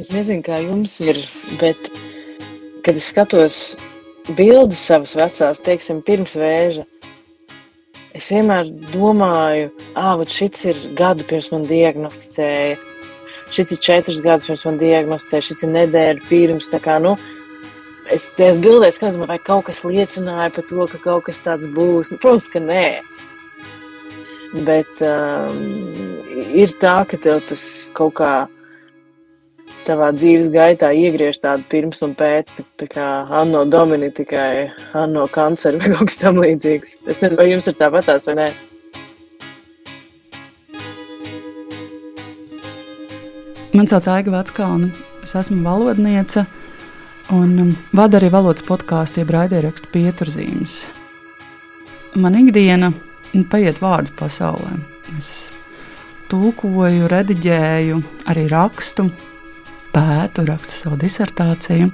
Es nezinu, kā jums ir, bet, kad es skatos bildes savas vecās, teiksim, pirms vēža, es vienmēr domāju, ah, šis ir gadu pirms man diagnosticēja, šis ir četrus gadus pirms man diagnosticēja, šis ir nedēļa pirms. Kā, nu, es tajās bildēs skatos, vai kaut kas liecināja par to, ka kaut kas tāds būs. Nu, protams, ka nē. Bet um, ir tā, ka tev tas kaut kā tavā dzīves gaitā iegriež tādu pirms un pēc, tā kā Anno Domini, tikai Anno kanceri vai kaut kas tam līdzīgs. Es nezinu, vai jums ir tāpatās vai nē. Man sauc Aiga Veckalna, es esmu valodniece un um, vadu arī valodas podkāstu, jeb raidierakstu pieturzīmes. Man ikdiena paiet vārdu pasaulē. Es tulkoju, rediģēju, arī rakstu, pētu, rakstu savu disertāciju.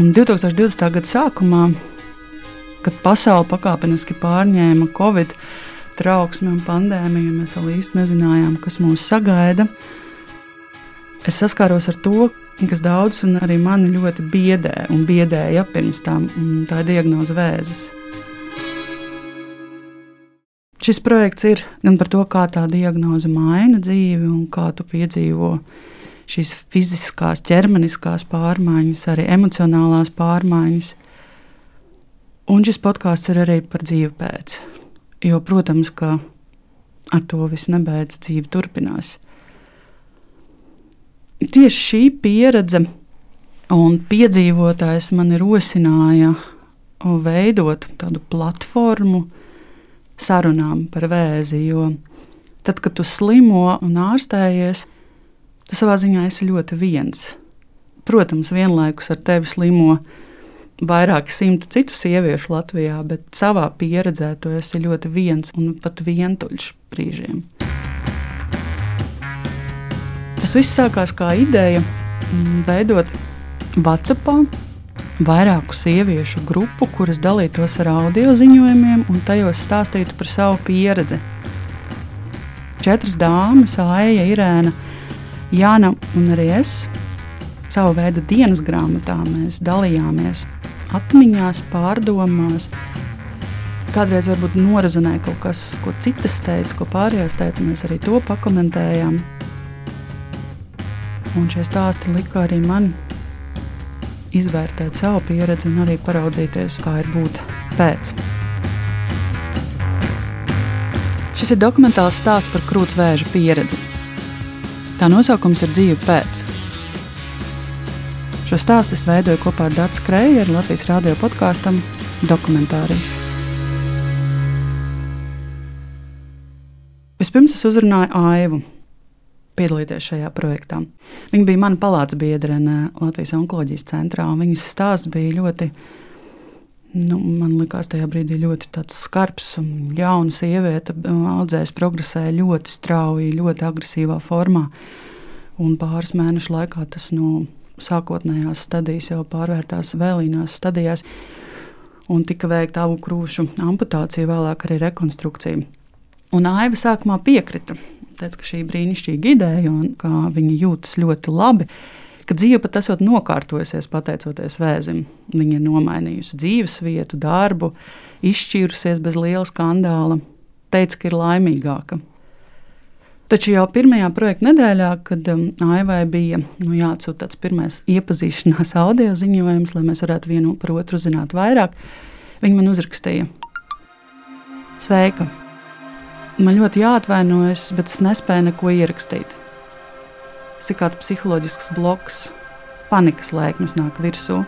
Un 2020. gada sākumā, kad pasaule pakāpeniski pārņēma Covid trauksmi un pandēmiju, mēs vēl īsti nezinājām, kas mūs sagaida. Es saskāros ar to, kas daudz un arī mani ļoti biedē un biedēja pirms tam, tā ir diagnoze vēzis. Šis projekts ir gan par to, kā tā diagnoze maina dzīvi un kā tu piedzīvo šīs fiziskās, ķermeniskās pārmaiņas, arī emocionālās pārmaiņas. Un šis podkāsts ir arī par dzīvi pēc. Jo, protams, ka ar to viss nebeidzas, dzīve turpinās. Tieši šī pieredze un piedzīvotājs man rosināja veidot tādu platformu sarunām par vēzi. Jo tad, kad tu slimo un ārstējies, tu savā ziņā esi ļoti viens. Protams, vienlaikus ar tevi slimo vairāki simti citu sieviešu Latvijā, bet savā pieredzē tu esi ļoti viens un pat vientuļš brīžiem. Tas viss sākās kā ideja mm, veidot WhatsApp vairāku sieviešu grupu, kuras dalītos ar audio ziņojumiem un tajos stāstītu par savu pieredzi. Četras dāmas, Aija, Irēna, Jāna un arī es savu veidu dienas grāmatā mēs dalījāmies atmiņās, pārdomās. Kādreiz varbūt norazinēja kaut kas, ko citas teica, ko pārējās teica. Mēs arī to pakomentējām. Un šie stāsti lika arī man izvērtēt savu pieredzi un arī paraudzīties, kā ir būt pēc. Šis ir dokumentāls stāsts par krūtsvēža pieredzi. Tā nosaukums ir dzīve pēc. Šo stāstu es veidoju kopā ar Dārzu Kreju, ar Latvijas radio podkāstam Dokumentārijas. Vispirms es uzrunāju Aivu, piedalīties šajā projektā. Viņa bija mana palāca biedrene Latvijas onkoloģijas centrā, un viņas stāsts bija ļoti Nu, man liekas, tajā brīdī ļoti skarbs un jauna sieviete, audzēs, progresēja ļoti strauji, ļoti agresīvā formā. Un pāris mēnešu laikā tas no sākotnējās stadijas jau pārvērtās vēlīnās stadijās, un tika veikta abu krūšu amputācija, vēlāk arī rekonstrukcija. Un Aiva sākumā piekrita, teica, ka šī brīnišķīga ideja un ka viņa jūtas ļoti labi ka dzīve pat esot nokārtojusies pateicoties vēzim. Viņa ir nomainījusi dzīves vietu, darbu, izšķīrusies bez liela skandāla, teica, ka ir laimīgāka. Taču jau pirmajā projekta nedēļā, kad um, Aivai bija nu, jāatsūta tāds pirmais iepazīšanās audio ziņojums, lai mēs varētu vienu par otru zināt vairāk, viņa man uzrakstīja: Sveika! Man ļoti jāatvainojas, bet es nespēju neko ierakstīt. Ir kāds psiholoģisks bloks, panikas lēkmes nāk virsū.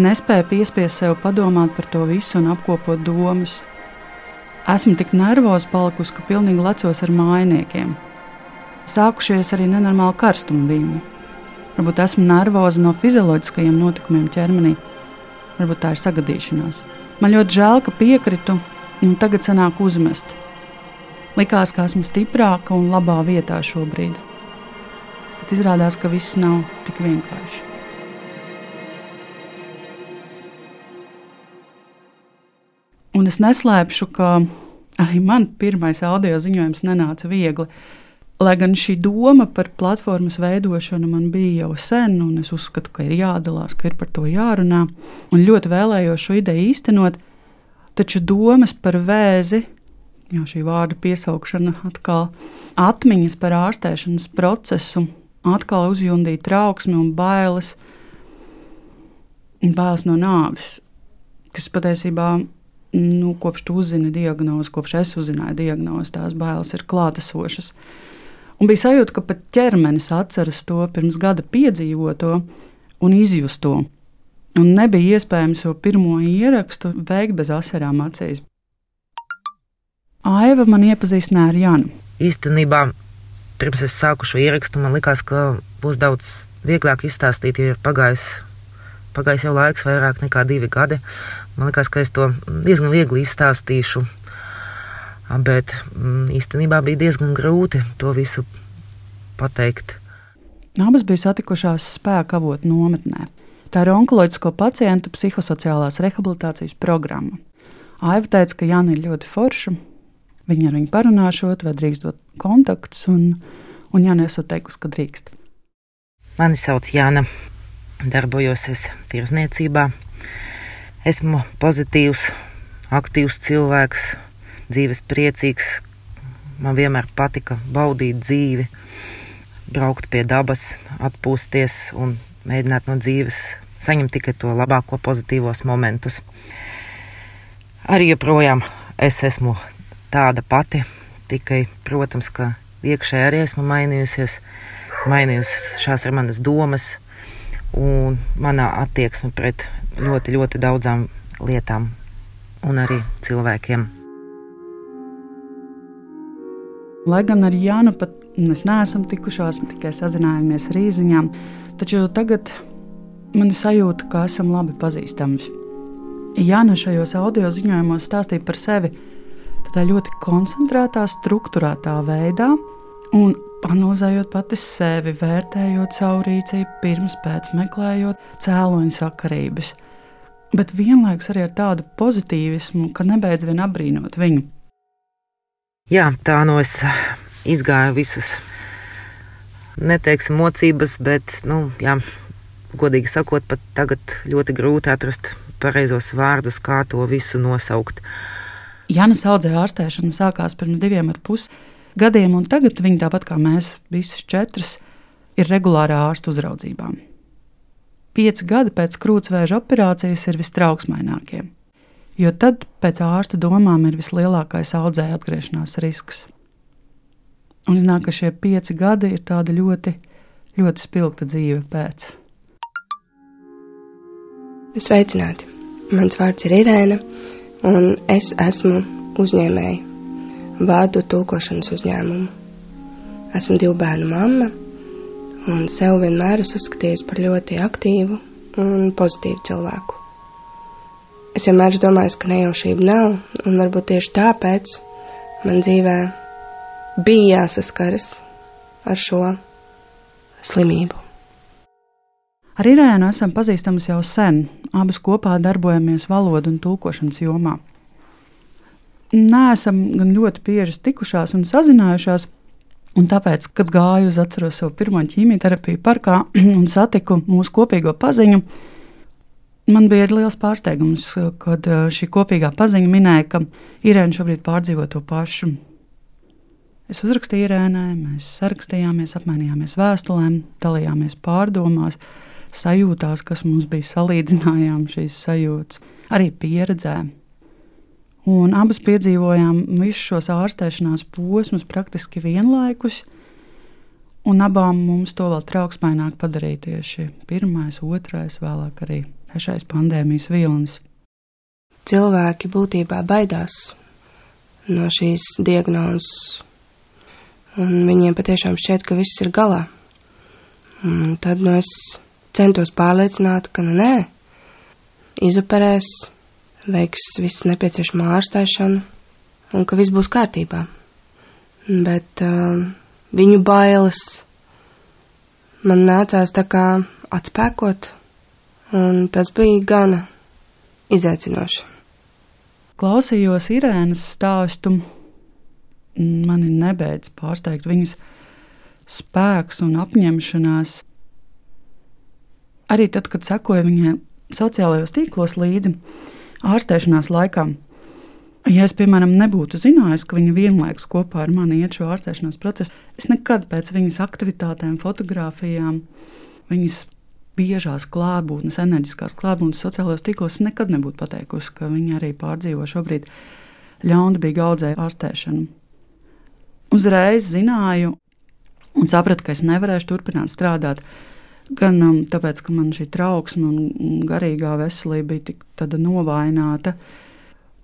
Nespēju piespiest sev padomāt par to visu un apkopot domas. Esmu tik nervoza palikusi, ka pilnīgi lecos ar mājiniekiem. Sākušies arī nenormāli karstuma viļņi. Varbūt esmu nervoza no fizioloģiskajiem notikumiem ķermenī. Varbūt tā ir sagadīšanās. Man ļoti žēl, ka piekritu, un tagad sanāk uzmest. Likās, ka esmu stiprāka un labā vietā šobrīd bet izrādās, ka viss nav tik vienkārši. Un es neslēpšu, ka arī man pirmais audio ziņojums nenāca viegli. Lai gan šī doma par platformas veidošanu man bija jau sen, un es uzskatu, ka ir jādalās, ka ir par to jārunā, un ļoti vēlējos šo ideju īstenot, taču domas par vēzi, jau šī vārda piesaukšana, atkal atmiņas par ārstēšanas procesu, atkal uzjundīja trauksmi un bailes, bailes no nāves, kas patiesībā nu, kopš tu uzzini diagnozi, kopš es uzzināju diagnozi, tās bailes ir klātesošas. Un bija sajūta, ka pat ķermenis atceras to pirms gada piedzīvoto un izjusto. Un nebija iespējams šo pirmo ierakstu veikt bez asarām acīs. Aiva man iepazīstināja ar Janu. Īstenībā, pirms es sāku šo ierakstu, man likās, ka būs daudz vieglāk izstāstīt, jo ir pagājis, pagājis jau laiks, vairāk nekā divi gadi. Man liekas, ka es to diezgan viegli izstāstīšu bet mm, īstenībā bija diezgan grūti to visu pateikt. Abas bija satikušās spēka avotu nometnē. Tā ir onkoloģisko pacientu psihosociālās rehabilitācijas programma. Aiva teica, ka Jānis ir ļoti forša. Viņa ar viņu parunāšot, vai drīkst dot kontaktus, un, un Jānis esot teikusi, ka drīkst. Mani sauc Jāna, darbojos es tirzniecībā. Esmu pozitīvs, aktīvs cilvēks, dzīves priecīgs. Man vienmēr patika baudīt dzīvi, braukt pie dabas, atpūsties un mēģināt no dzīves saņemt tikai to labāko, pozitīvos momentus. Arī joprojām es esmu tāda pati, tikai, protams, ka iekšēji arī esmu mainījusies. Mainījusies ir manas domas un manā attieksme pret ļoti, ļoti daudzām lietām un arī cilvēkiem. Lai gan ar Jānu pat mēs neesam tikušās, tikai sazinājāmies ar īsiņām, taču tagad man ir sajūta, ka esam labi pazīstami. Jāna šajos audio ziņojumos stāstīja par sevi tādā ļoti koncentrētā, struktūrētā veidā, un analizējot pati sevi, vērtējot savu rīcību, pirms pēc meklējot cēloņu sakarības. Bet vienlaikus arī ar tādu pozitīvismu, ka nebeidz vien apbrīnot viņu. Jā, tā no es izgāju visas, neteiksim, mocības, bet, nu, jā, godīgi sakot, pat tagad ļoti grūti atrast pareizos vārdus, kā to visu nosaukt. Jānis audzēja ārstēšana sākās pirms diviem ar pus gadiem, un tagad viņa tāpat kā mēs, visas četras, ir regulārā ārstu uzraudzībā. Pieci gadi pēc krūtsvēža operācijas ir vistrauksmainākie jo tad pēc ārsta domām ir vislielākais audzēja atgriešanās risks. Un iznāk, ka šie pieci gadi ir tāda ļoti, ļoti spilgta dzīve pēc. Sveicināti! Mans vārds ir Irēna, un es esmu uzņēmēja. Vādu tulkošanas uzņēmumu. Esmu divu bērnu mamma, un sev vienmēr esmu uzskatījis par ļoti aktīvu un pozitīvu cilvēku. Es vienmēr domāju, ka nejaušība nav, un varbūt tieši tāpēc man dzīvē bija jāsaskaras ar šo slimību. Ar Irēnu esam pazīstamas jau sen. Abas kopā darbojamies valodu un tulkošanas jomā. Nēsam gan ļoti bieži tikušās un sazinājušās, un tāpēc, kad gāju uz atceros savu pirmo ķīmijterapiju parkā un satiku mūsu kopīgo paziņu, Man bija liels pārsteigums, kad eh, šī kopīgā paziņa minēja, ka Irēna šobrīd pārdzīvo to pašu. Es uzrakstīju Irēnai, mēs sarakstījāmies, apmainījāmies vēstulēm, dalījāmies pārdomās, sajūtās, kas mums bija, salīdzinājām šīs sajūtas, arī pieredzē. Un abas piedzīvojām visus šos ārstēšanās posmus praktiski vienlaikus, un abām mums to vēl trauksmaināk padarīja tieši pirmais, otrais, vēlāk arī trešais pandēmijas vilnis. Cilvēki būtībā baidās no šīs diagnozes, un viņiem patiešām šķiet, ka viss ir galā. Un tad nu, es centos pārliecināt, ka nu nē, izoperēs, veiks visu nepieciešamo ārstēšanu, un ka viss būs kārtībā. Bet uh, viņu bailes man nācās tā kā atspēkot un tas bija gana izaicinoši. Klausījos Irēnas stāstu. Mani nebeidz pārsteigt viņas spēks un apņemšanās. Arī tad, kad sekoja viņai sociālajos tīklos līdzi ārstēšanās laikā, ja es, piemēram, nebūtu zinājis, ka viņa vienlaikus kopā ar mani iet šo ārstēšanās procesu, es nekad pēc viņas aktivitātēm, fotografijām, viņas biežās klātbūtnes, enerģiskās klātbūtnes sociālajos tīklos nekad nebūtu pateikusi, ka viņa arī pārdzīvo šobrīd ļaunprātīgu audzēju ārstēšanu. Uzreiz zināju un sapratu, ka es nevarēšu turpināt strādāt. Gan um, tāpēc, ka man šī trauksme un garīgā veselība bija tik novājināta,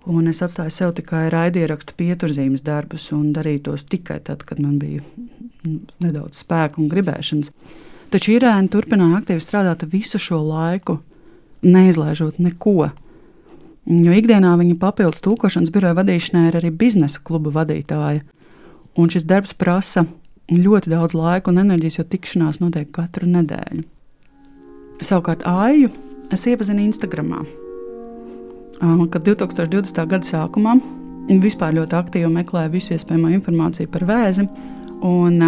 un es atstāju sev tikai raidierakstu pieturzīmes darbus un darīju tos tikai tad, kad man bija mm, nedaudz spēka un gribēšanas. Taču Irēna turpināja aktīvi strādāt visu šo laiku, neizlaižot neko. Jo ikdienā viņa papildus tūkošanas biroja vadīšanai ir arī biznesa kluba vadītāja. Un šis darbs prasa ļoti daudz laika un enerģijas, jo tikšanās notiek katru nedēļu. Savukārt Aiju es iepazinu Instagram. Kad 2020. gada sākumā vispār ļoti aktīvi meklēju visu iespējamo informāciju par vēzi. Un,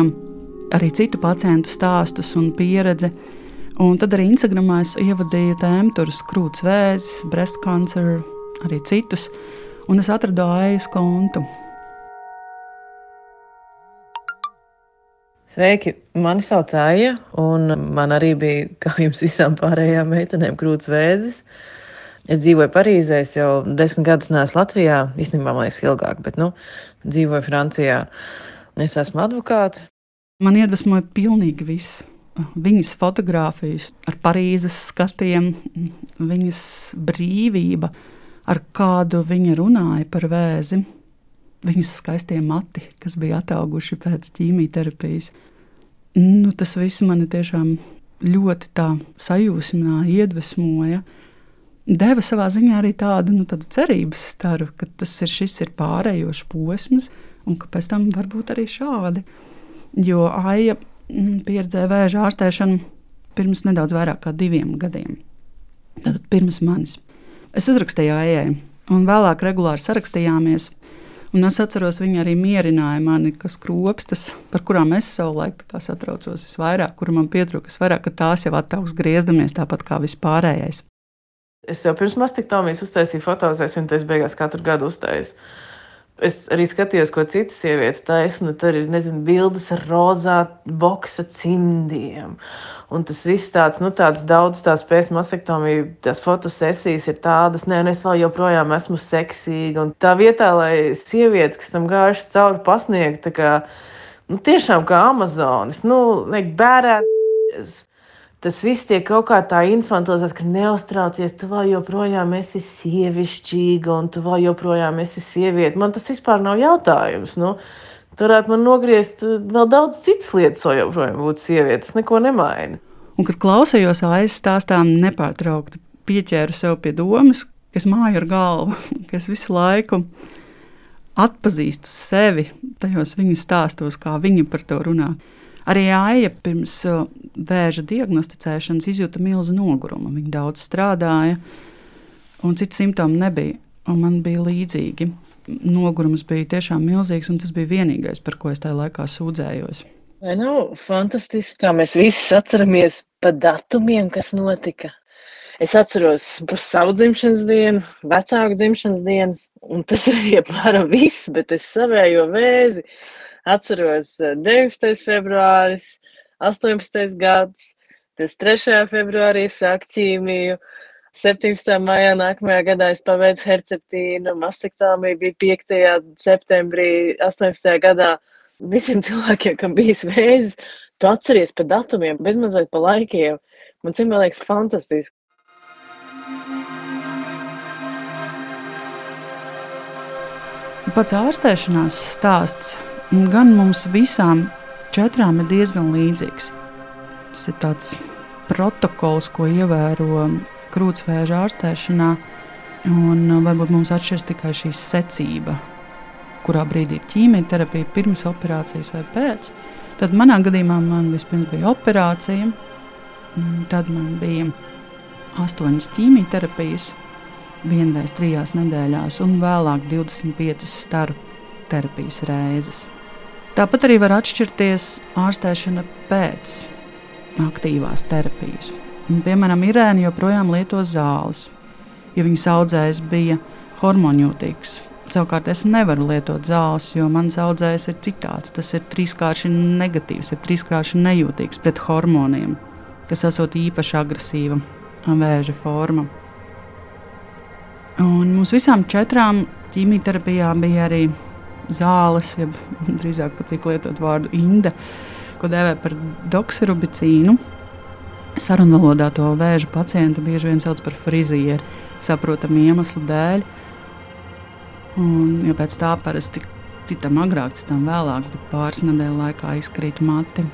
arī citu pacientu stāstus un pieredzi. Un tad arī Instagramā es ievadīju tēmu, tur krūts vēzis, breast cancer, arī citus, un es atradu AIS kontu. Sveiki, mani sauc Aija, un man arī bija, kā jums visām pārējām meitenēm, krūts vēzis. Es dzīvoju Parīzē, es jau desmit gadus neesmu Latvijā, īstenībā man liekas ilgāk, bet nu, dzīvoju Francijā. Es esmu advokāte, Man iedvesmoja pilnīgi viss. Viņas fotografijas ar Parīzes skatiem, viņas brīvība, ar kādu viņa runāja par vēzi, viņas skaistie mati, kas bija atauguši pēc ķīmijterapijas. Nu, tas viss mani tiešām ļoti sajūsmināja, iedvesmoja. Deva savā ziņā arī tādu, nu, tādu cerības staru, ka tas ir, ir pārējošs posms, un ka pēc tam var būt arī šādi jo Aija mm, pieredzēja vēža ārstēšanu pirms nedaudz vairāk kā diviem gadiem. Tātad pirms manis. Es uzrakstīju Aijai, un vēlāk regulāri sarakstījāmies. Un es atceros, viņa arī mierināja mani, kas kropstas, par kurām es savulaik satraucos visvairāk, kur man pietrūka visvairāk, ka tās jau attaugs griezdamies tāpat kā vispārējais. Es jau pirms mastektomijas uztaisīju fotozēs, un tas beigās katru gadu uztaisīju. Es arī skatījos, ko citas sievietes taisa, un tur ir nezinu, bildes ar rozā boksa cimdiem. Un tas viss tāds, nu, tāds daudz tās pēc masektomija, tās fotosesijas ir tādas, ne, un es vēl joprojām esmu seksīga. Un tā vietā, lai sievietes, kas tam gājuši cauri, pasniegtu, tā kā, nu, tiešām kā Amazonas, nu, liek bērēs tas viss tiek kaut kā tā infantilizēts, ka neuztraucies, tu vēl joprojām esi sievišķīga un tu vēl joprojām esi sieviete. Man tas vispār nav jautājums. Nu, Tur varētu man nogriezt eh, vēl daudz citas lietas, jo joprojām būtu sieviete. Tas neko nemaina. Un, kad klausījos aizstāstām, nepārtraukti pieķēru sev pie domas, ka es māju ar galvu, ka es visu laiku atpazīstu sevi tajos viņas stāstos, kā viņa par to runā. Arī Aija pirms vēža diagnosticēšanas izjuta milzu nogurumu. Viņa daudz strādāja, un citu simptomu nebija. Un man bija līdzīgi. Nogurums bija tiešām milzīgs, un tas bija vienīgais, par ko es tajā laikā sūdzējos. Vai nav fantastiski, kā mēs visi atceramies pa datumiem, kas notika? Es atceros par savu dzimšanas dienu, vecāku dzimšanas dienas, un tas ir apmēram viss, bet es savējo vēzi Atceros 19. Eh, februāris, 18. gads, 23. februārī sāk ķīmiju. 17. maijā nākamajā gadā es paveicu herceptīnu, mastektomija bija 5. septembrī, 18. gadā. Visiem cilvēkiem, kam bijis vēzis, tu atceries pa datumiem, bezmazliet pa laikiem. Man cim liekas fantastiski. Pats ārstēšanās stāsts gan mums visām četrām ir diezgan līdzīgs. Tas ir tāds protokols, ko ievēro krūtsvēža ārstēšanā, un uh, varbūt mums atšķiras tikai šī secība, kurā brīdī ir ķīmijterapija, pirms operācijas vai pēc. Tad manā gadījumā man vispirms bija operācija, tad man bija astoņas ķīmijterapijas, vienreiz trijās nedēļās, un vēlāk 25 staru terapijas reizes. Tāpat arī var atšķirties ārstēšana pēc aktīvās terapijas. Un, piemēram, Irēna joprojām lieto zāles, jo viņas audzējs bija hormonjūtīgs. Savukārt es nevaru lietot zāles, jo mans audzējs ir citāds. Tas ir trīskārši negatīvs, ir trīskārši nejūtīgs pret hormoniem, kas esot īpaši agresīva vēža forma. Un mums visām četrām ķīmijterapijā bija arī zāles, jeb drīzāk pat tika lietot vārdu inde, ko dēvē par dokserubicīnu. Sarunvalodā to vēža pacientu bieži vien sauc par frizieru, saprotamu iemeslu dēļ. Un, jo pēc tā parasti citam agrāk, citam vēlāk, bet pāris nedēļu laikā izkrīt mati.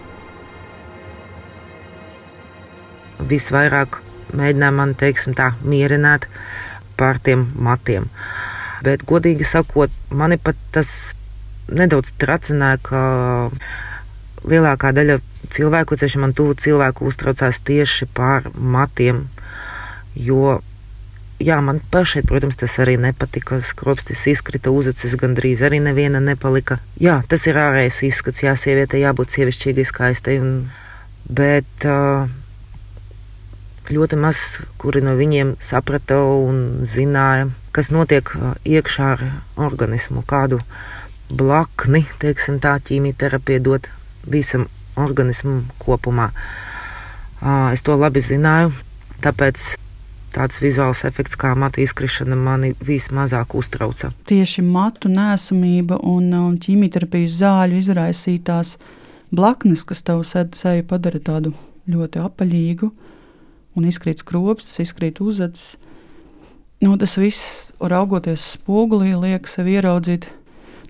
Visvairāk mēģināja man teiksim, tā, mierināt par tiem matiem. Bet, godīgi sakot, mani pat tas nedaudz tracināja, ka lielākā daļa cilvēku, ceļš man tuvu cilvēku, uztraucās tieši par matiem. Jo, jā, man pašai, protams, tas arī nepatika. Skropstis izkrita uzacis, gandrīz arī neviena nepalika. Jā, tas ir ārējais izskats, jā, sieviete jābūt sievišķīgai, skaistai. Un, bet ļoti maz kuri no viņiem saprata un zināja, kas notiek iekšā ar organismu, kādu blakni, teiksim, tā ķīmijterapija dod visam organismam kopumā. Es to labi zināju, tāpēc tāds vizuāls efekts kā matu izkrišana mani vismazāk uztrauca. Tieši matu nesamība un, un ķīmijterapijas zāļu izraisītās blaknes, kas tev seju padara tādu ļoti apaļīgu, un izkrīt skropstas, izkrīt uzacis. Nu, tas viss, raugoties spogulī, liek sev ieraudzīt,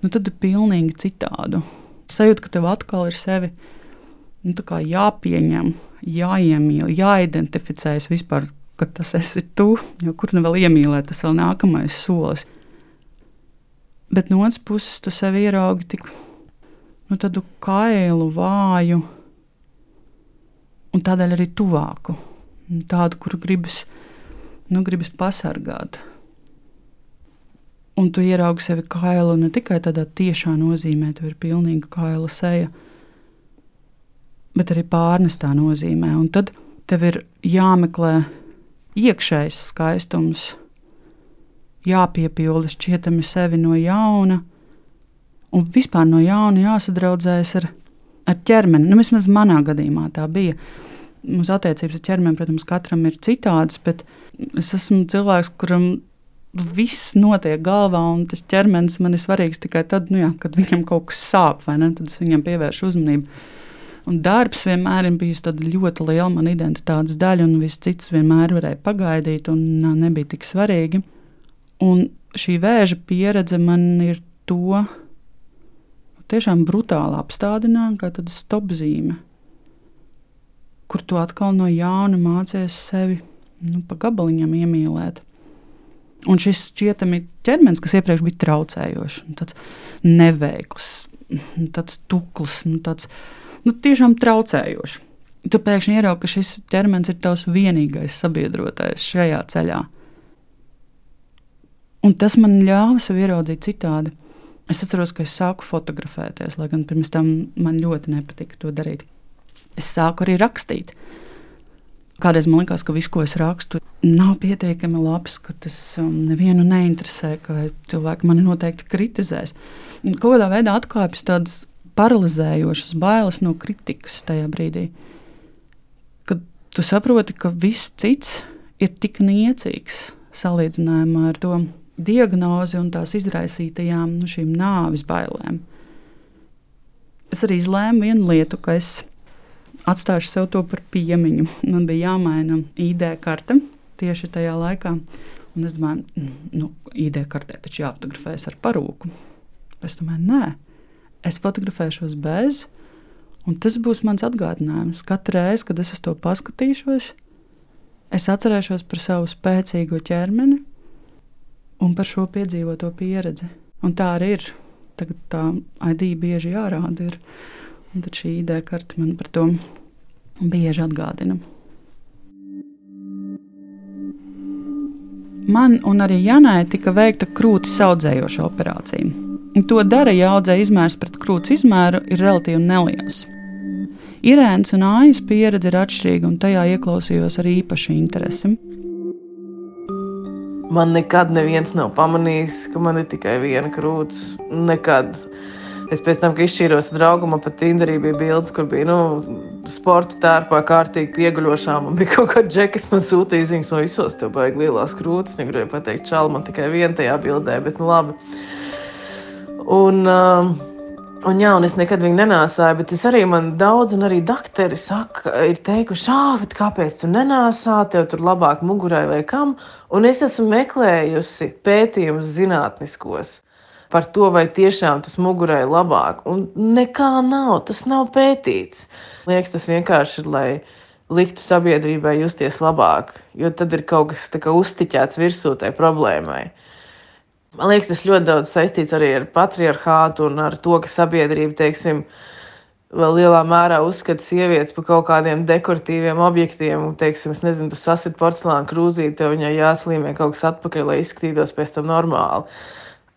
nu, tad ir pilnīgi citādu. Sajūta, ka tev atkal ir sevi nu, jāpieņem, jāiemīl, jāidentificējas vispār, ka tas esi tu, jo kur nu vēl iemīlēt, tas vēl nākamais solis. Bet no otras puses, tu sevi ieraugi tik nu, tādu kailu, vāju un tādēļ arī tuvāku tādu, kuru gribas, nu, gribas pasargāt. Un tu ieraugi sevi kailu ne tikai tādā tiešā nozīmē, tu ir pilnīgi kaila seja, bet arī pārnestā nozīmē. Un tad tev ir jāmeklē iekšējs skaistums, jāpiepilda šķietami sevi no jauna, un vispār no jauna jāsadraudzējas ar, ar ķermeni. Nu, vismaz manā gadījumā tā bija mūsu attiecības ar ķermeni, protams, katram ir citādas, bet es esmu cilvēks, kuram viss notiek galvā, un tas ķermenis man ir svarīgs tikai tad, nu jā, kad viņam kaut kas sāp, vai ne? Tad es viņam pievēršu uzmanību. Un darbs vienmēr ir bijis ļoti liela mana identitātes daļa, un viss cits vienmēr varēja pagaidīt, un nebija tik svarīgi. Un šī vēža pieredze man ir to tiešām brutāli apstādināta, kā tāda stopzīme kur tu atkal no jauna mācies sevi nu, pa gabaliņam iemīlēt. Un šis šķietami ķermenis, kas iepriekš bija traucējošs, tāds neveikls, tāds tukls, nu, tāds nu, tiešām traucējošs. Tu pēkšņi ieraugi, ka šis ķermenis ir tavs vienīgais sabiedrotais šajā ceļā. Un tas man ļāva sev ieraudzīt citādi. Es atceros, ka es sāku fotografēties, lai gan pirms tam man ļoti nepatika to darīt es sāku arī rakstīt. Kādreiz man liekas, ka viss, ko es rakstu, nav pietiekami labs, ka tas um, nevienu neinteresē, ka cilvēki mani noteikti kritizēs. Kaut kādā veidā atkāpjas tādas paralizējošas bailes no kritikas tajā brīdī. Kad tu saproti, ka viss cits ir tik niecīgs salīdzinājumā ar to diagnozi un tās izraisītajām nu, nāves bailēm. Es arī izlēmu vienu lietu, ka es atstāšu sev to par piemiņu. Man bija jāmaina ID karte tieši tajā laikā. Un es domāju, nu, ID kartē taču jāfotografējas ar parūku. Es domāju, nē, es fotografēšos bez, un tas būs mans atgādinājums. Katru reizi, kad es uz to paskatīšos, es atcerēšos par savu spēcīgo ķermeni un par šo piedzīvoto pieredzi. Un tā arī ir. Tagad tā ID bieži jārāda. Ir. Un tad šī ideja karte man par to bieži atgādina. Man un arī Janai tika veikta krūtis audzējoša operācija. To dara, ja audzēja izmērs pret krūts izmēru ir relatīvi neliels. Irēnas un Ājas pieredze ir atšķirīga, un tajā ieklausījos ar īpašu interesi. Man nekad neviens nav pamanījis, ka man ir tikai viena krūts. Nekad. Es pēc tam, kad izšķīros ar draugu, man pat Tinderī bija bildes, kur bija nu, sporta tērpā kārtīgi pieguļošām. Man bija kaut kāda džekas, man sūtīja ziņas no visos, tev baigi lielās krūtis. Viņa gribēja pateikt, čal, man tikai viena tajā bildē, bet nu labi. Un, um, Un, jā, un es nekad viņu nenāsāju, bet es arī man daudz, un arī doktori saka, ir teikuši, ah, kāpēc tu nenāsā, tev tur labāk mugurai vai kam. Un es esmu meklējusi pētījumus zinātniskos par to, vai tiešām tas mugurai ir labāk. Un nekā nav, tas nav pētīts. Liekas, tas vienkārši ir, lai liktu sabiedrībai justies labāk, jo tad ir kaut kas uztiķēts virsū tai problēmai. Man liekas, tas ļoti daudz saistīts arī ar patriarchātu un ar to, ka sabiedrība, teiksim, vēl lielā mērā uzskata sievietes par kaut kādiem dekoratīviem objektiem. Teiksim, es nezinu, tu sasit porcelāna krūzīti, tev viņai jāslīmē kaut kas atpakaļ, lai izskatītos pēc tam normāli.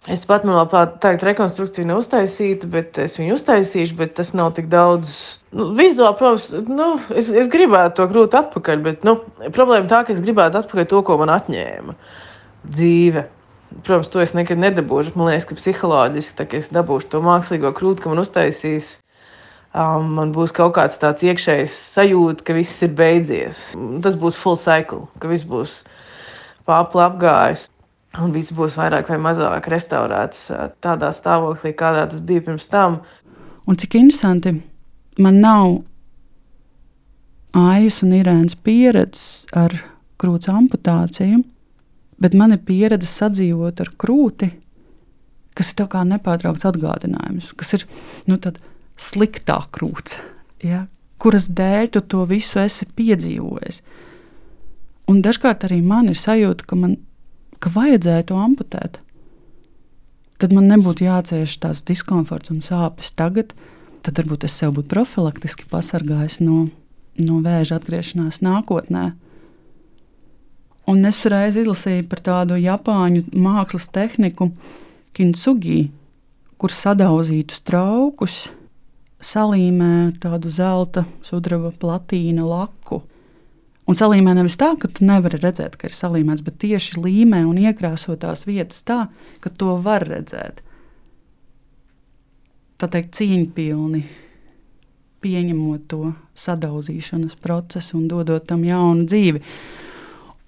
Es pat man vēl tādu rekonstrukciju neuztaisītu, bet es viņu uztaisīšu, bet tas nav tik daudz. Nu, vizuāli, protams, nu, es, es gribētu to grūti atpakaļ, bet nu, problēma tā, ka es gribētu atpakaļ to, ko man atņēma dzīve. Protams, to es nekad nedabūšu. Man liekas, ka psiholoģiski, tā, ka es dabūšu to mākslīgo krūti, ka man uztaisīs, um, man būs kaut kāds tāds iekšējs sajūta, ka viss ir beidzies. Tas būs full cycle, ka viss būs pāri apgājis un viss būs vairāk vai mazāk restaurēts tādā stāvoklī, kādā tas bija pirms tam. Un cik interesanti, man nav Aijas un Irēnas pieredzes ar krūts amputāciju, bet man ir pieredze sadzīvot ar krūti, kas ir kā nepārtraukts atgādinājums, kas ir nu, sliktā krūts, ja, kuras dēļ tu to visu esi piedzīvojis. Un dažkārt arī man ir sajūta, ka man ka vajadzēja to amputēt. Tad man nebūtu jācieš tās diskomforts un sāpes tagad. Tad varbūt es sev būtu profilaktiski pasargājis no, no vēža atgriešanās nākotnē. Un es reiz izlasīju par tādu japāņu mākslas tehniku, kintsugi, kur sadauzītus traukus salīmē tādu zelta, sudraba platīna laku. Un salīmē nevis tā, ka tu nevari redzēt, ka ir salīmēts, bet tieši līmē un iekrāso tās vietas tā, ka to var redzēt. Tā teikt, cīņpilni pieņemot to sadauzīšanas procesu un dodot tam jaunu dzīvi.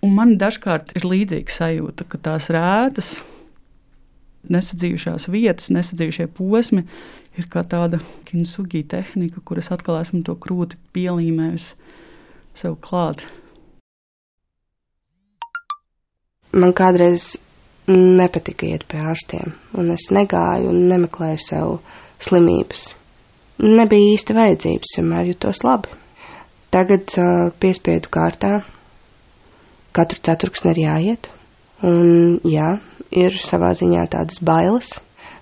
Un man dažkārt ir līdzīga sajūta, ka tās rētas, nesadzījušās vietas, nesadzījušie posmi ir kā tāda kinsugi tehnika, kuras atkal esmu to krūti pielīmējusi sev klāt? Man kādreiz nepatika iet pie ārstiem, un es negāju un nemeklēju sev slimības. Nebija īsti vajadzības, vienmēr jutos labi. Tagad uh, piespiedu kārtā katru ceturksni ir jāiet, un jā, ir savā ziņā tādas bailes,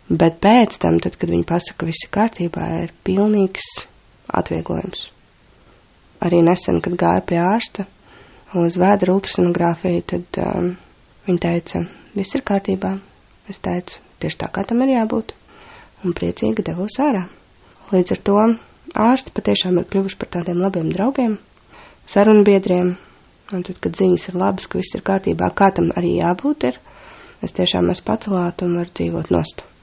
bet pēc tam, tad, kad viņi pasaka, ka viss ir kārtībā, ir pilnīgs atvieglojums arī nesen, kad gāju pie ārsta uz vēdra ultrasonogrāfiju, tad um, viņa teica, viss ir kārtībā. Es teicu, tieši tā kā tam ir jābūt, un priecīgi devos ārā. Līdz ar to ārsti patiešām ir kļuvuši par tādiem labiem draugiem, sarunbiedriem, un tad, kad ziņas ir labas, ka viss ir kārtībā, kā tam arī jābūt, ir, es tiešām esmu pacelāta un varu dzīvot nostu.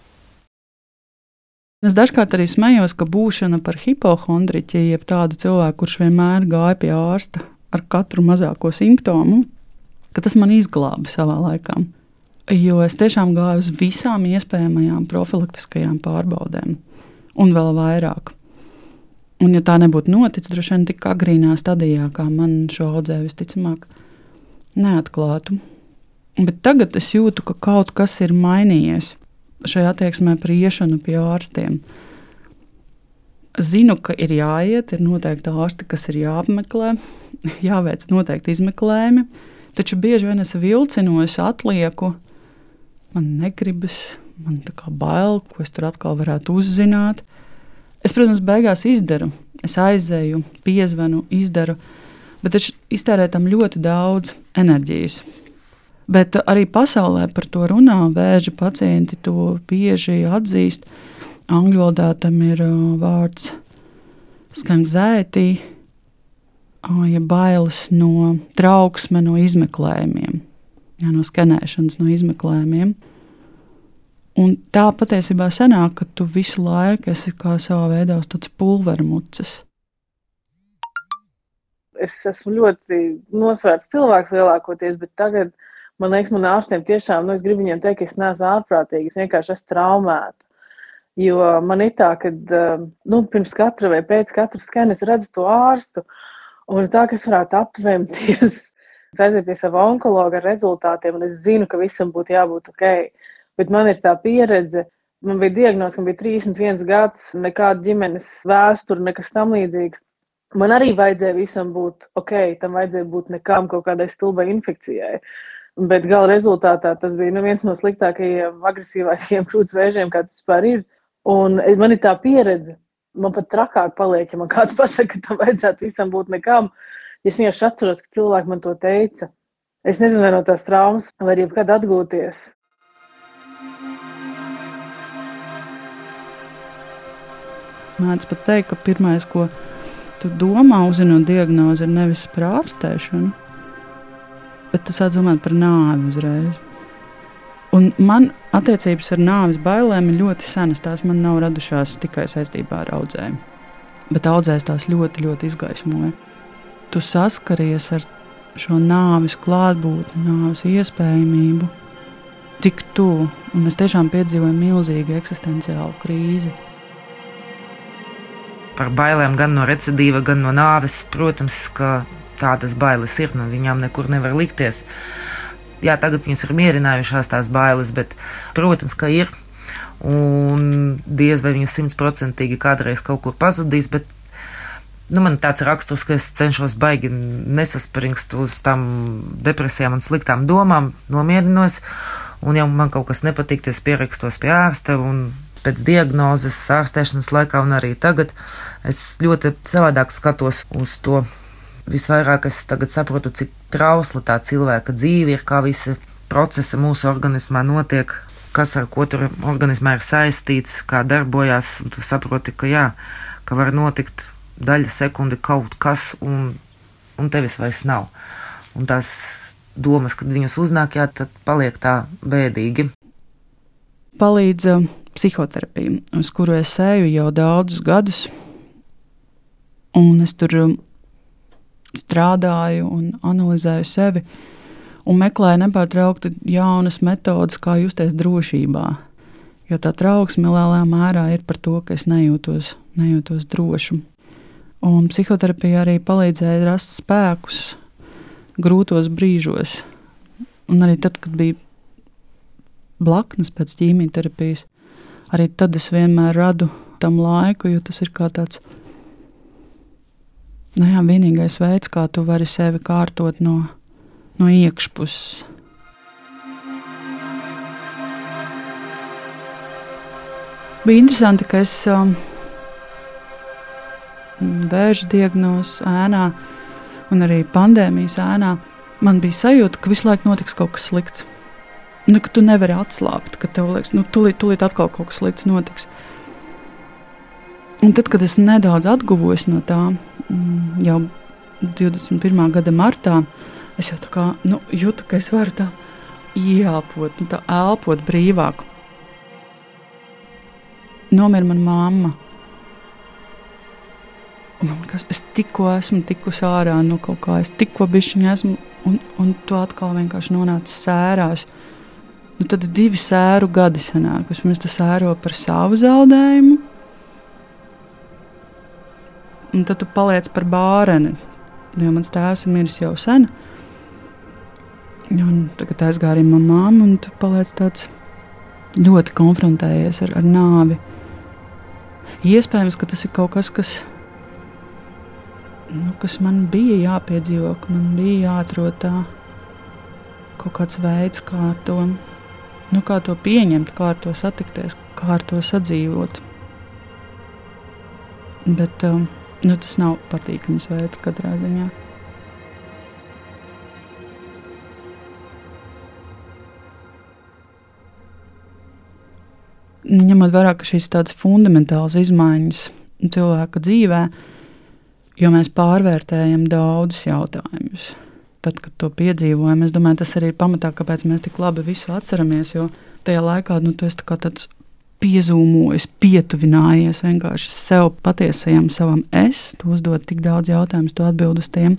Es dažkārt arī smējos, ka būšana par hipohondriķi, jeb tādu cilvēku, kurš vienmēr gāja pie ārsta ar katru mazāko simptomu, ka tas man izglāba savā laikā. Jo es tiešām gāju uz visām iespējamajām profilaktiskajām pārbaudēm, un vēl vairāk. Un, ja tā nebūtu noticis, droši vien tik agrīnā stadijā, kā man šo audzēju, visticamāk, neatklātu. Bet tagad es jūtu, ka kaut kas ir mainījies šajā attieksmē par iešanu pie ārstiem. Zinu, ka ir jāiet, ir noteikti ārsti, kas ir jāapmeklē, jāveic noteikti izmeklējumi, taču bieži vien es vilcinos, atlieku, man negribas, man tā kā bail, ko es tur atkal varētu uzzināt. Es, protams, beigās izdaru, es aizēju, piezvanu, izdaru, bet es iztērēju tam ļoti daudz enerģijas. Bet arī pasaulē par to runā. Vēža pacienti to bieži atzīst. Angļu valodā tam ir vārds anxiety, ja bailes no trauksme, no izmeklējumiem, ja, no skanēšanas, no izmeklējumiem. Un tā patiesībā sanāk, ka tu visu laiku esi kā savā veidā uz tādas pulvermucas. Es esmu ļoti nosvērts cilvēks lielākoties, bet tagad man liekas, man ārstiem tiešām, nu, es gribu viņiem teikt, ka es neesmu ārprātīgi, es vienkārši esmu traumēta. Jo man ir tā, ka nu, pirms katra vai pēc katra skana es redzu to ārstu, un tā, ka es varētu aptvemties, aiziet pie sava onkologa ar rezultātiem, un es zinu, ka visam būtu jābūt ok. Bet man ir tā pieredze, man bija diagnoze, man bija 31 gads, nekāda ģimenes vēsture, nekas tam līdzīgs. Man arī vajadzēja visam būt ok, tam vajadzēja būt nekām kaut kādai stulbai infekcijai. Bet gala rezultātā tas bija nu, viens no sliktākajiem, agresīvākajiem krūts vēžiem, kāds vispār ir. Un man ir tā pieredze, man pat trakāk paliek, ja man kāds pasaka, ka tam vajadzētu visam būt nekam. Es vienkārši atceros, ka cilvēki man to teica. Es nezinu, vai no tās traumas var jebkad atgūties. Mēdz pat teikt, ka pirmais, ko tu domā, uzzinot diagnozi, ir nevis par ārstēšanu, bet tu sāc domāt par nāvi uzreiz. Un man attiecības ar nāves bailēm ir ļoti senas. Tās man nav radušās tikai saistībā ar audzēm. Bet audzēs tās ļoti, ļoti izgaismoja. Tu saskaries ar šo nāves klātbūtni, nāves iespējamību tik tuvu. Un es tiešām piedzīvoju milzīgu eksistenciālu krīzi. Par bailēm gan no recidīva, gan no nāves, protams, ka tādas bailes ir, no viņām nekur nevar likties jā, tagad viņas ir mierinājušās tās bailes, bet, protams, ka ir. Un diez vai viņas simtprocentīgi kādreiz kaut kur pazudīs, bet nu, man tāds raksturs, ka es cenšos baigi nesaspringst uz tām depresijām un sliktām domām, nomierinos. Un, ja man kaut kas nepatīk, tad es pierakstos pie ārsta. Pēc diagnozes, ārstēšanas laikā un arī tagad es ļoti savādāk skatos uz to visvairāk es tagad saprotu, cik trausla tā cilvēka dzīve ir, kā visi procesi mūsu organismā notiek, kas ar ko tur organismā ir saistīts, kā darbojas. Tu saproti, ka jā, ka var notikt daļa sekundi kaut kas, un, un tevis vairs nav. Un tās domas, kad viņas uznāk, jā, tad paliek tā bēdīgi. Palīdz uh, psihoterapija, uz kuru es eju jau daudzus gadus, un es tur um, strādāju un analizēju sevi un meklēju nepārtraukti jaunas metodes, kā justies drošībā. Jo tā trauksme lielā mērā ir par to, ka es nejūtos, nejūtos droši. Un psihoterapija arī palīdzēja rast spēkus grūtos brīžos. Un arī tad, kad bija blaknes pēc ķīmijterapijas, arī tad es vienmēr radu tam laiku, jo tas ir kā tāds nu jā, vienīgais veids, kā tu vari sevi kārtot no, no iekšpuses. Bija interesanti, ka es um, vēža diagnozes ēnā un arī pandēmijas ēnā man bija sajūta, ka visu laiku notiks kaut kas slikts. Nu, ka tu nevari atslābt, ka tev liekas, nu, tūlīt, tūlīt atkal kaut kas slikts notiks. Un tad, kad es nedaudz atguvos no tā, Mm, jau 21. gada martā, es jau tā kā nu, jūtu, ka es varu tā ielpot, nu, tā elpot brīvāk. Nomira mana mamma. Man liekas, es tikko esmu tikusi ārā no kaut kā, es tikko bišķiņā esmu, un, un tu atkal vienkārši nonāci sērās. Nu, tad divi sēru gadi sanāk. Vismaz tu sēro par savu zaudējumu, un tad tu paliec par bāreni. Jo mans tēvs ir miris jau sen. Un tagad aizgāja arī manā māte, un tu paliec tāds ļoti konfrontējies ar, ar nāvi. Iespējams, ka tas ir kaut kas, kas, nu, kas man bija jāpiedzīvo, ka man bija jāatrod tā kaut kāds veids, kā to, nu, kā to pieņemt, kā ar to satikties, kā ar to sadzīvot. Bet, um, nu, tas nav patīkams veids katrā ziņā. Ņemot vērā, ka šīs tādas fundamentālas izmaiņas cilvēka dzīvē, jo mēs pārvērtējam daudzus jautājumus. Tad, kad to piedzīvojam, es domāju, tas arī ir pamatā, kāpēc mēs tik labi visu atceramies. Jo tajā laikā nu, tas ir tāds piezūmojis, pietuvinājies vienkārši sev patiesajam savam es, tu uzdod tik daudz jautājumu, tu atbild uz tiem.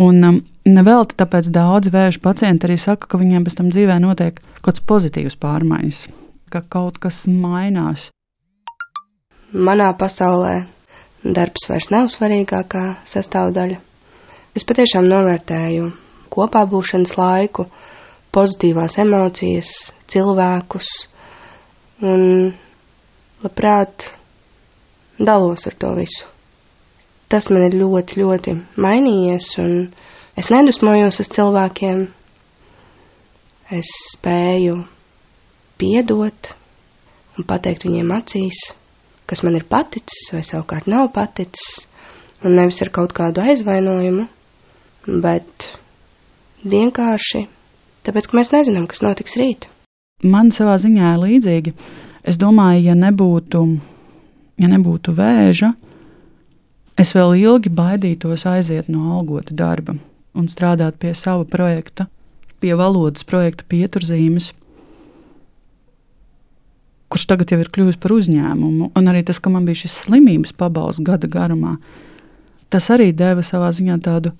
Un um, nevelti tāpēc daudzi vēža pacienti arī saka, ka viņiem pēc tam dzīvē notiek kaut kāds pozitīvs pārmaiņas, ka kaut kas mainās. Manā pasaulē darbs vairs nav svarīgākā sastāvdaļa. Es patiešām novērtēju kopā būšanas laiku, pozitīvās emocijas, cilvēkus, un labprāt dalos ar to visu. Tas man ir ļoti, ļoti mainījies, un es nedusmojos uz cilvēkiem. Es spēju piedot un pateikt viņiem acīs, kas man ir paticis vai savukārt nav paticis, un nevis ar kaut kādu aizvainojumu, bet vienkārši tāpēc, ka mēs nezinām, kas notiks rīt man savā ziņā ir līdzīgi. Es domāju, ja nebūtu, ja nebūtu vēža, es vēl ilgi baidītos aiziet no algota darba un strādāt pie sava projekta, pie valodas projekta pieturzīmes, kurš tagad jau ir kļuvis par uzņēmumu. Un arī tas, ka man bija šis slimības pabalsts gada garumā, tas arī deva savā ziņā tādu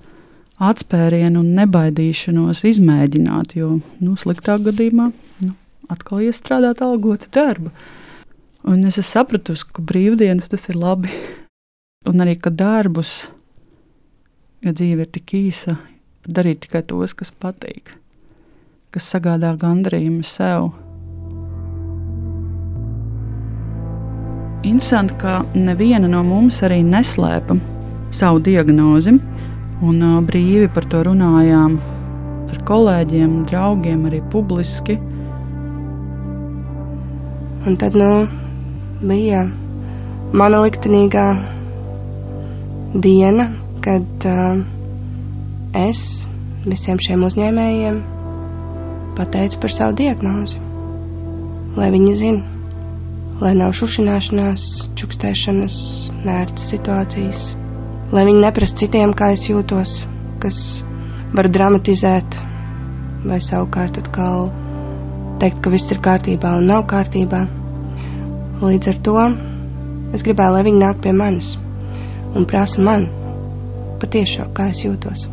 atspērienu un nebaidīšanos izmēģināt, jo nu, sliktāk gadījumā nu, atkal iestrādāt algotu darbu. Un es sapratu, ka brīvdienas tas ir labi. Un arī, ka darbus, ja dzīve ir tik īsa, darīt tikai tos, kas patīk, kas sagādā gandarījumu sev. Interesanti, ka neviena no mums arī neslēpa savu diagnozi, un brīvi par to runājām ar kolēģiem, draugiem, arī publiski. Un tad nu, bija mana liktenīgā diena, kad uh, es visiem šiem uzņēmējiem pateicu par savu diagnozi. Lai viņi zina, lai nav šušināšanās, čukstēšanas, nērtas situācijas, lai viņi neprasa citiem, kā es jūtos, kas var dramatizēt vai savukārt atkal teikt, ka viss ir kārtībā un nav kārtībā. Līdz ar to es gribēju, lai viņi nāk pie manis un prasa man patiešām, kā es jūtos.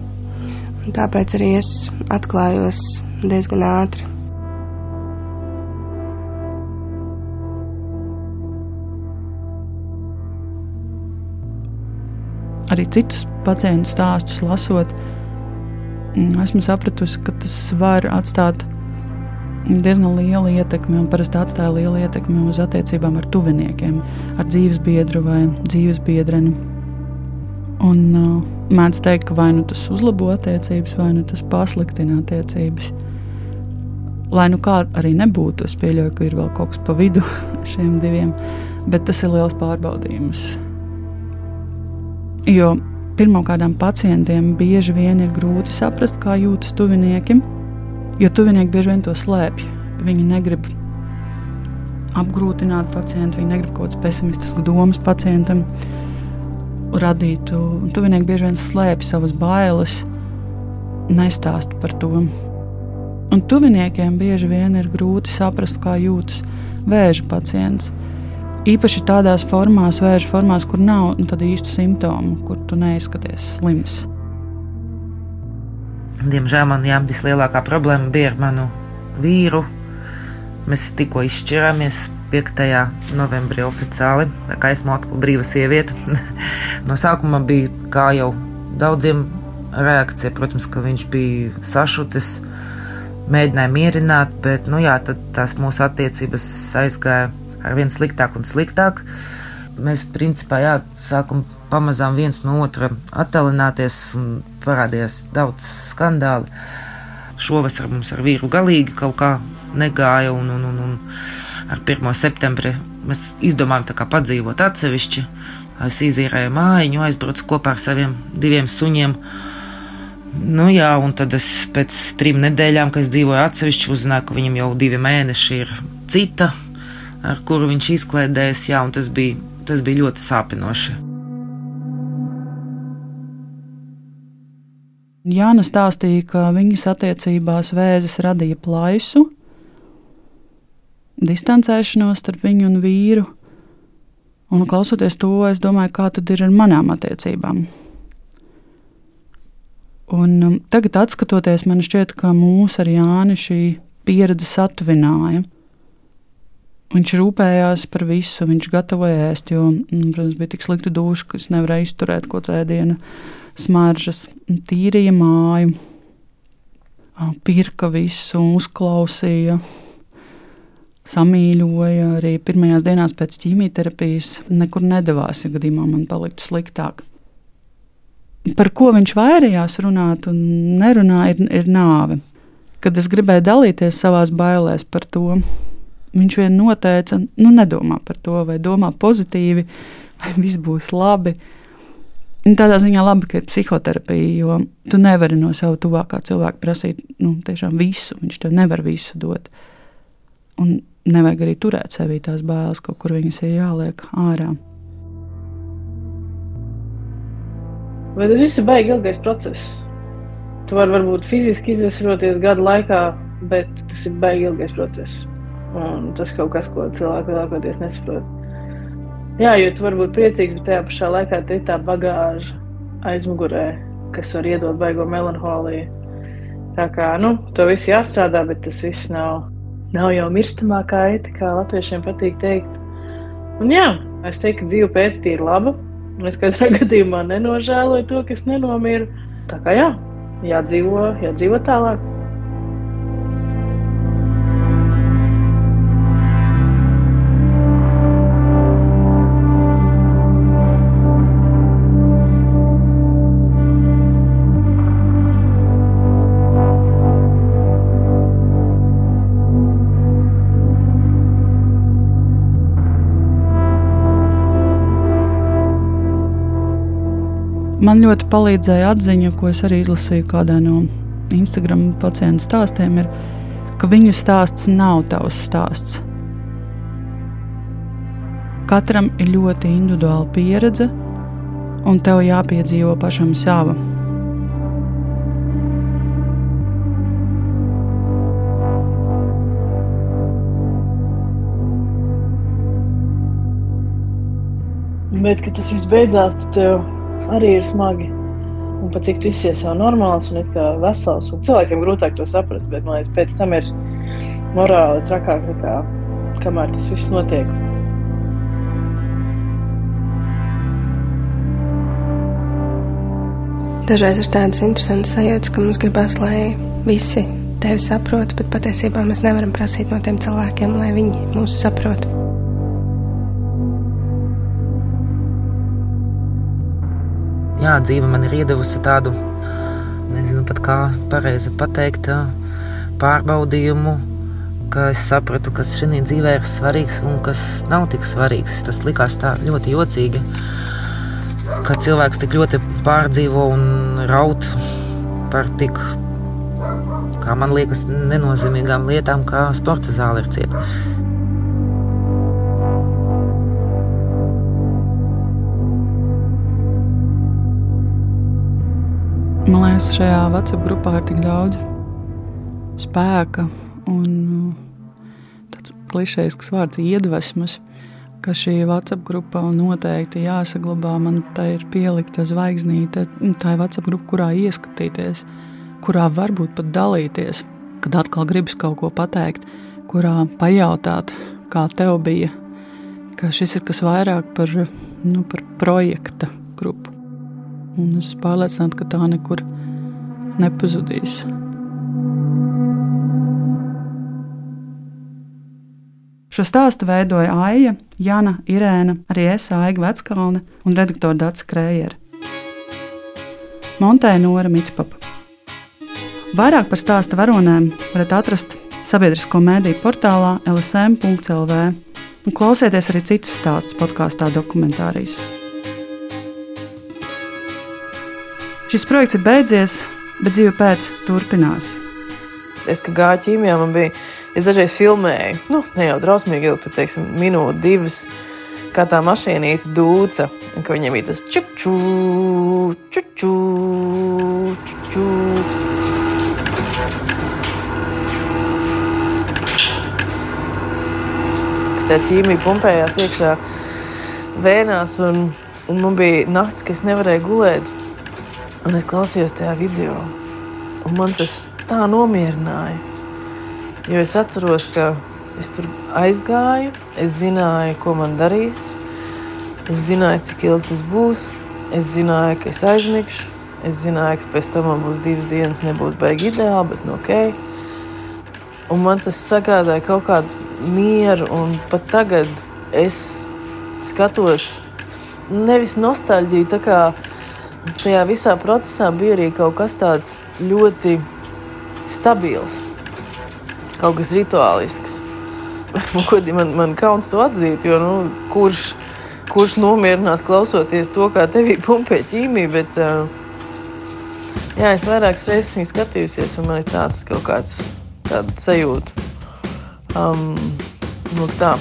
Un tāpēc arī es atklājos diezgan ātri. Arī citus pacientu stāstus lasot, esmu sapratusi, ka tas var atstāt diezgan liela ietekme un parasti atstāja lielu ietekmi uz attiecībām ar tuviniekiem, ar dzīvesbiedru vai dzīvesbiedreni. Un uh, mēdz teikt, ka vai nu tas uzlabo attiecības, vai nu tas pasliktina attiecības. Lai nu kā arī nebūtu, es pieļauju, ka ir vēl kaut kas pa vidu šiem diviem, bet tas ir liels pārbaudījums. Jo pirmkārt, pacientiem bieži vien ir grūti saprast, kā jūtas tuvinieki Jo tuvinieki bieži vien to slēpj. Viņi negrib apgrūtināt pacientu, viņi negrib kaut kādas pesimistiskas domas pacientam radīt. Tuvinieki bieži vien slēpj savas bailes, nestāst par to. Un tuviniekiem bieži vien ir grūti saprast, kā jūtas vēža pacients. Īpaši tādās formās, vēža formās, kur nav nu, īstu simptomu, kur tu neizskaties slims. Diemžēl man jā, vislielākā problēma bija ar manu vīru. Mēs tikko izšķirāmies 5. novembrī oficiāli, tā kā esmu atkal brīva sieviete. no sākuma bija kā jau daudziem reakcija, protams, ka viņš bija sašutis, mēģināja mierināt, bet nu jā, tās mūsu attiecības aizgāja ar vien sliktāk un sliktāk. Mēs principā jā, sākam pamazām viens no otra attālināties un parādījās daudz skandālu. Šovasar mums ar vīru galīgi kaut kā negāja, un, un, un, un ar 1. septembri mēs izdomājām padzīvot atsevišķi. Es izīrēju mājiņu, aizbraucu kopā ar saviem diviem suņiem. Nu, jā, un tad es pēc trim nedēļām, kad dzīvoju atsevišķi, uzzināju, ka viņam jau divi mēneši ir cita ar kuru viņš izklaidēs, jā, tas bija, tas bija ļoti sāpinoši. Jāna stāstīja, ka viņas attiecībās vēzis radīja plaisu, distancēšanos starp viņu un vīru. Un klausoties to, es domāju, kā tad ir ar manām attiecībām. Un um, tagad, skatoties, man šķiet, ka mūsu ar Jāni šī pieredze satuvināja. Viņš rūpējās par visu, viņš gatavoja ēst, jo, mm, protams, bija tik slikti duši, ka es nevarēju izturēt ko cēdienu smaržas, tīrīja māju, pirka visu, uzklausīja, samīļoja. Arī pirmajās dienās pēc ķīmijterapijas nekur nedavās, ja gadījumā man paliktu sliktāk. Par ko viņš vairījās runāt un nerunāt, ir, ir nāve. Kad es gribēju dalīties savā bailēs par to, viņš vien noteica, nu, nedomā par to, vai domā pozitīvi, vai viss būs labi. Tādā ziņā labi, ka ir psihoterapija, jo tu nevari no sava tuvākā cilvēka prasīt nu, visu. Viņš tev nevar visu dot. Un nevajag arī turēt sevī tās bailes, kaut kur viņas ir jāliek ārā. Vai tas viss ir baigi ilgais process? Tu vari varbūt fiziski izvesaroties gadu laikā, bet tas ir baigi ilgais process. Un tas kaut kas, ko cilvēki lielākoties nesaprot. Jā, jo tu vari būt priecīgs, bet tajā pašā laikā te ir tā bagāža aizmugurē, kas var iedot baigo melanholiju. Tā kā, nu, to viss jāstrādā, bet tas viss nav, nav jau mirstamā kaita, kā latviešiem patīk teikt. Un jā, es teiktu, ka dzīve pēc tam ir laba. Es katrā gadījumā nenožēloju to, kas nenomira. Tā kā jā, jādzīvo, jādzīvo tālāk. Man ļoti palīdzēja atziņa, ko es arī izlasīju kādā no Instagram pacientu stāstiem, ir, ka viņu stāsts nav tavs stāsts. Katram ir ļoti individuāla pieredze, un tev jāpiedzīvo pašam sava. Bet, kad tas viss beidzās, tad tev arī ir smagi. Un pat cik tu izsies jau normāls un vesels. Un cilvēkiem grūtāk to saprast, bet man liekas, pēc tam ir morāli trakāk nekā kamēr tas viss notiek. Dažreiz ir tādas interesantas sajūtas, ka mums gribās, lai visi tevi saprot, bet patiesībā mēs nevaram prasīt no tiem cilvēkiem, lai viņi mūs saprotu. Jā, dzīve man ir iedavusi tādu, nezinu pat kā pareizi pateikt, pārbaudījumu, ka es sapratu, kas šī dzīvē ir svarīgs un kas nav tik svarīgs. Tas likās tā ļoti jocīgi, ka cilvēks tik ļoti pārdzīvo un raud par tik, kā man liekas, nenozīmīgām lietām, kā sporta zāle ir cieta. Man liekas, šajā WhatsApp grupā ir tik daudz spēka un uh, tāds klišejisks vārds iedvesmas, ka šī WhatsApp grupa noteikti jāsaglabā. Man tā ir pielikta zvaigznīte. Tā ir WhatsApp grupa, kurā ieskatīties, kurā varbūt pat dalīties, kad atkal gribas kaut ko pateikt, kurā pajautāt, kā tev bija, ka šis ir kas vairāk par, nu, par projekta grupu. Un es esmu pārliecināta, ka tā nekur nepazudīs. Šo stāstu veidoja Aija, Jana, Irēna, arī es, Aiga Veckalne un redaktore Dārsa Krējera. Montēja Nora Mitspapa. Vairāk par stāstu varonēm varat atrast sabiedrisko mēdīju portālā lsm.lv un klausieties arī citus stāstus podkāstā dokumentārijas. Šis projekts ir beidzies, bet dzīve pēc turpinās. Es kā gāju ķīmijā, man bija Es dažreiz filmēju, nu, ne jau drausmīgi ilgi, bet, teiksim, minūti, divas, kā tā mašīnīte dūca, ka viņam ir tas čuču, čuču, čuču. Tā ķīmija pumpējās iekšā vēnās, un, un man bija naktis, ka es nevarēju gulēt. Un es klausījos tajā video, un man tas tā nomierināja. Jo es atceros, ka es tur aizgāju, es zināju, ko man darīs. Es zināju, cik ilgi tas būs. Es zināju, ka es aizmigšu. Es zināju, ka pēc tam man būs divas dienas, nebūs baigi ideāli, bet nu ok. Un man tas sagādāja kaut kādu mieru, un pat tagad es skatos nevis nostalģiju, tā kā tajā visā procesā bija arī kaut kas tāds ļoti stabils, kaut kas rituālisks. man, man kauns to atzīt, jo nu, kurš, kurš nomierinās klausoties to, kā tevī pumpē ķīmija, bet uh, jā, es vairākas reizes viņu skatījusies, un man ir tāds kaut kāds tāds sajūta. Um, nu, tā.